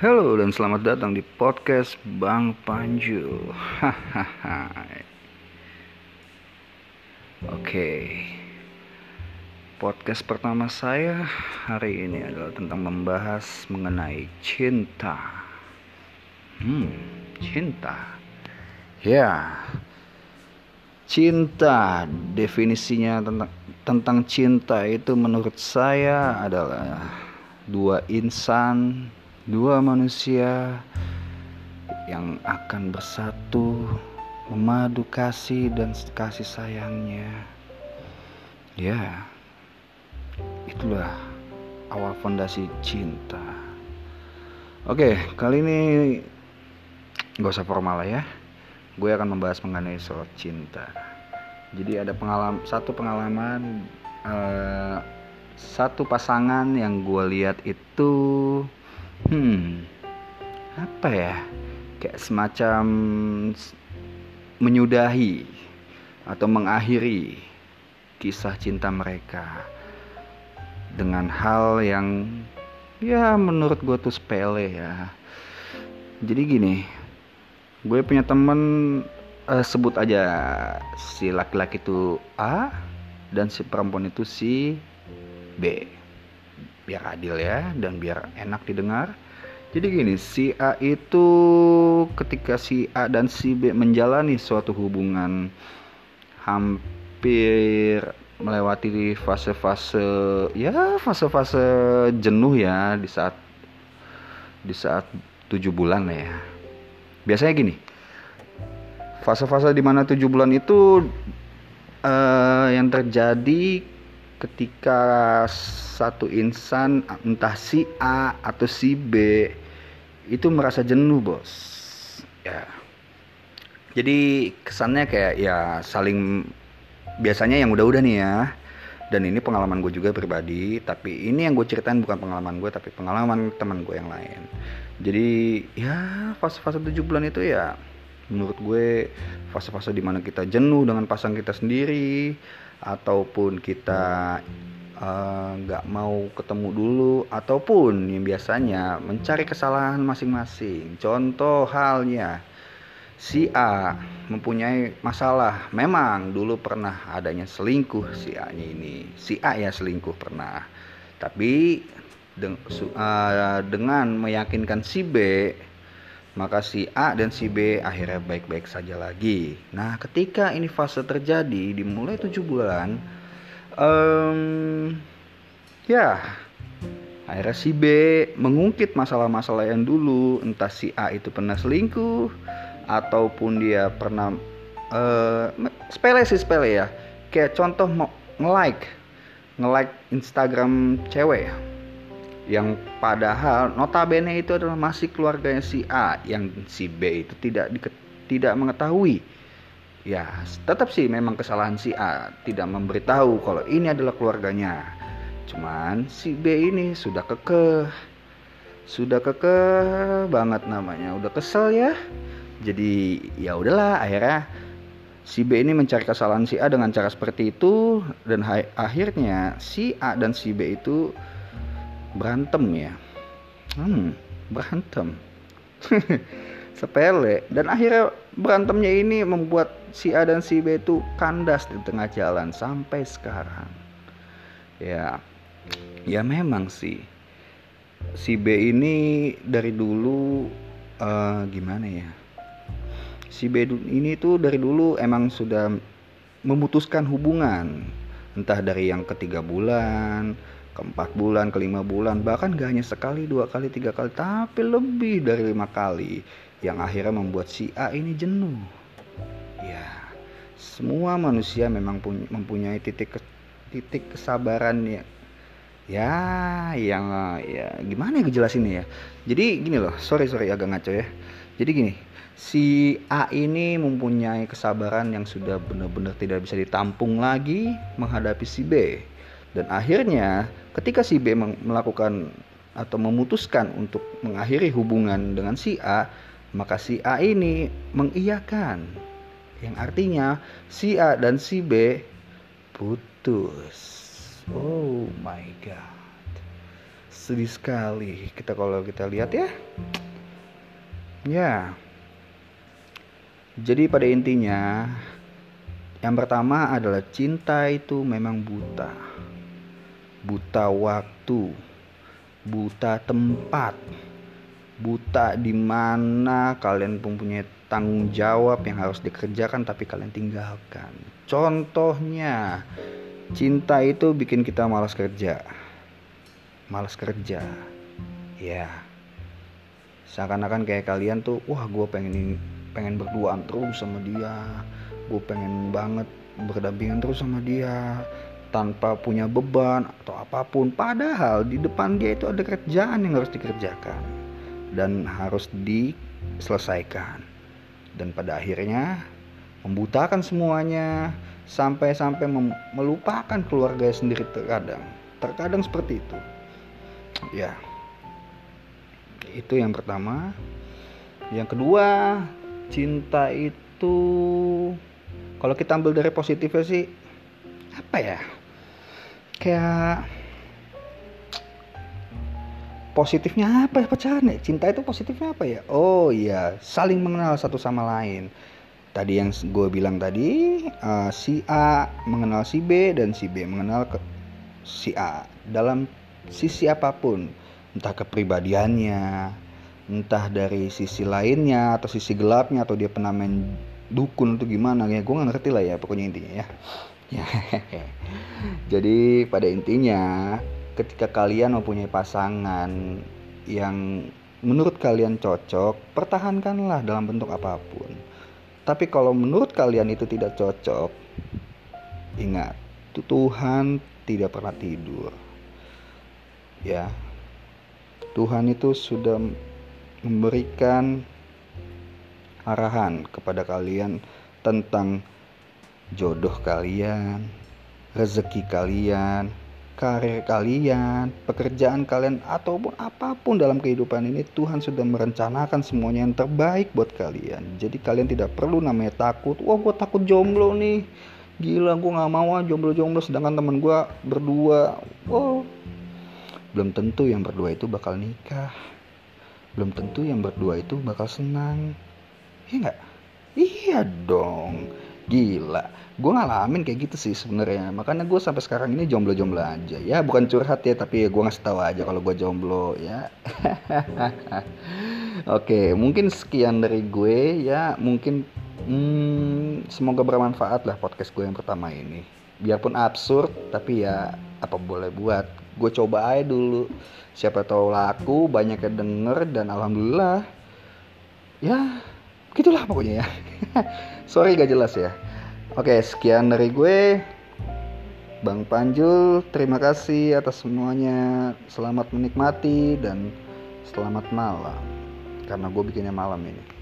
Halo dan selamat datang di podcast Bang Panju. Hahaha. Oke. Podcast pertama saya hari ini adalah tentang membahas mengenai cinta. Hmm, cinta. Ya. Cinta definisinya tentang tentang cinta itu menurut saya adalah dua insan, dua manusia yang akan bersatu memadu kasih dan kasih sayangnya. Ya, itulah awal fondasi cinta. Oke, kali ini gak usah formal lah ya. Gue akan membahas mengenai soal cinta. Jadi ada pengalaman satu pengalaman uh, satu pasangan yang gue lihat itu hmm apa ya? Kayak semacam menyudahi atau mengakhiri kisah cinta mereka dengan hal yang ya menurut gue tuh sepele ya. Jadi gini gue punya temen uh, sebut aja si laki-laki itu A dan si perempuan itu si B biar adil ya dan biar enak didengar. Jadi gini si A itu ketika si A dan si B menjalani suatu hubungan hampir melewati fase-fase ya fase-fase jenuh ya di saat di saat tujuh bulan lah ya. Biasanya gini fase-fase di mana tujuh bulan itu uh, yang terjadi ketika satu insan entah si A atau si B itu merasa jenuh bos. Ya. Jadi kesannya kayak ya saling biasanya yang udah-udah nih ya. Dan ini pengalaman gue juga pribadi tapi ini yang gue ceritain bukan pengalaman gue tapi pengalaman teman gue yang lain. Jadi ya fase-fase tujuh bulan itu ya menurut gue fase-fase di mana kita jenuh dengan pasang kita sendiri ataupun kita eh, nggak uh, mau ketemu dulu ataupun yang biasanya mencari kesalahan masing-masing. Contoh halnya si A mempunyai masalah. Memang dulu pernah adanya selingkuh si A nya ini. Si A ya selingkuh pernah. Tapi uh, dengan meyakinkan si B maka si A dan si B akhirnya baik-baik saja lagi. Nah, ketika ini fase terjadi dimulai tujuh bulan, um, ya akhirnya si B mengungkit masalah-masalah yang dulu, entah si A itu pernah selingkuh ataupun dia pernah uh, sepele sih sepele ya. Kayak contoh nge-like, nge-like Instagram cewek yang padahal notabene itu adalah masih keluarganya si A yang si B itu tidak di, tidak mengetahui. Ya tetap sih memang kesalahan si A tidak memberitahu kalau ini adalah keluarganya. Cuman si B ini sudah kekeh sudah kekeh banget namanya. Udah kesel ya. Jadi ya udahlah akhirnya si B ini mencari kesalahan si A dengan cara seperti itu. Dan akhirnya si A dan si B itu berantem ya? Hmm berantem. Sepele. Dan akhirnya berantemnya ini membuat si A dan si B itu kandas di tengah jalan sampai sekarang. Ya ya memang sih. Si B ini dari dulu uh, gimana ya? Si B ini tuh dari dulu emang sudah memutuskan hubungan. Entah dari yang ketiga bulan keempat bulan, kelima bulan, bahkan gak hanya sekali, dua kali, tiga kali, tapi lebih dari lima kali yang akhirnya membuat si A ini jenuh. Ya, semua manusia memang mempunyai titik titik kesabaran ya. Ya, yang ya gimana ya ini ya. Jadi gini loh, sorry sorry agak ngaco ya. Jadi gini, si A ini mempunyai kesabaran yang sudah benar-benar tidak bisa ditampung lagi menghadapi si B dan akhirnya ketika si B melakukan atau memutuskan untuk mengakhiri hubungan dengan si A, maka si A ini mengiyakan. Yang artinya si A dan si B putus. Oh my god. sedih sekali kita kalau kita lihat ya ya jadi pada intinya yang pertama adalah cinta itu memang buta buta waktu buta tempat buta di mana kalian mempunyai tanggung jawab yang harus dikerjakan tapi kalian tinggalkan. Contohnya, cinta itu bikin kita malas kerja. Malas kerja. Ya. Seakan-akan kayak kalian tuh, wah gue pengen pengen berduaan terus sama dia. Gue pengen banget berdampingan terus sama dia tanpa punya beban atau apa pun. Padahal di depan dia itu ada kerjaan yang harus dikerjakan dan harus diselesaikan. Dan pada akhirnya membutakan semuanya sampai-sampai melupakan keluarga sendiri terkadang. Terkadang seperti itu. Ya. Itu yang pertama. Yang kedua, cinta itu kalau kita ambil dari positifnya sih apa ya? Kayak positifnya apa pacaran ya? Cinta itu positifnya apa ya? Oh iya. Saling mengenal satu sama lain. Tadi yang gue bilang tadi uh, si A mengenal si B dan si B mengenal ke si A. Dalam sisi apa pun entah kepribadiannya entah dari sisi lainnya atau sisi gelapnya atau dia pernah main dukun atau gimana ya gue nggak ngerti lah ya pokoknya intinya ya ya jadi pada intinya ketika kalian mempunyai pasangan yang menurut kalian cocok, pertahankanlah dalam bentuk apa pun. Tapi kalau menurut kalian itu tidak cocok, ingat, Tuhan tidak pernah tidur. Ya. Tuhan itu sudah memberikan arahan kepada kalian tentang jodoh kalian, rezeki kalian, karir kalian, pekerjaan kalian, ataupun apa pun dalam kehidupan ini, Tuhan sudah merencanakan semuanya yang terbaik buat kalian. Jadi kalian tidak perlu namanya takut. Wah, gue takut jomblo nih. Gila, gue nggak mau ah jomblo-jomblo. Sedangkan teman gue berdua. Oh, belum tentu yang berdua itu bakal nikah. Belum tentu yang berdua itu bakal senang. Iya nggak? Iya dong. Gila. Gue ngalamin kayak gitu sih sebenarnya. Makanya gue sampai sekarang ini jomblo-jomblo aja. Ya bukan curhat ya tapi gue ngasih tahu aja kalau gue jomblo ya. Oke mungkin sekian dari gue ya. Mungkin hmm, semoga bermanfaat lah podcast gue yang pertama ini. Biarpun absurd tapi ya apa boleh buat. Gue coba aja dulu. Siapa tahu laku banyak yang denger dan alhamdulillah ya gitulah pokoknya ya sorry gak jelas ya Oke, sekian dari gue. Bang Panjul, terima kasih atas semuanya. Selamat menikmati dan selamat malam. Karena gue bikinnya malam ini.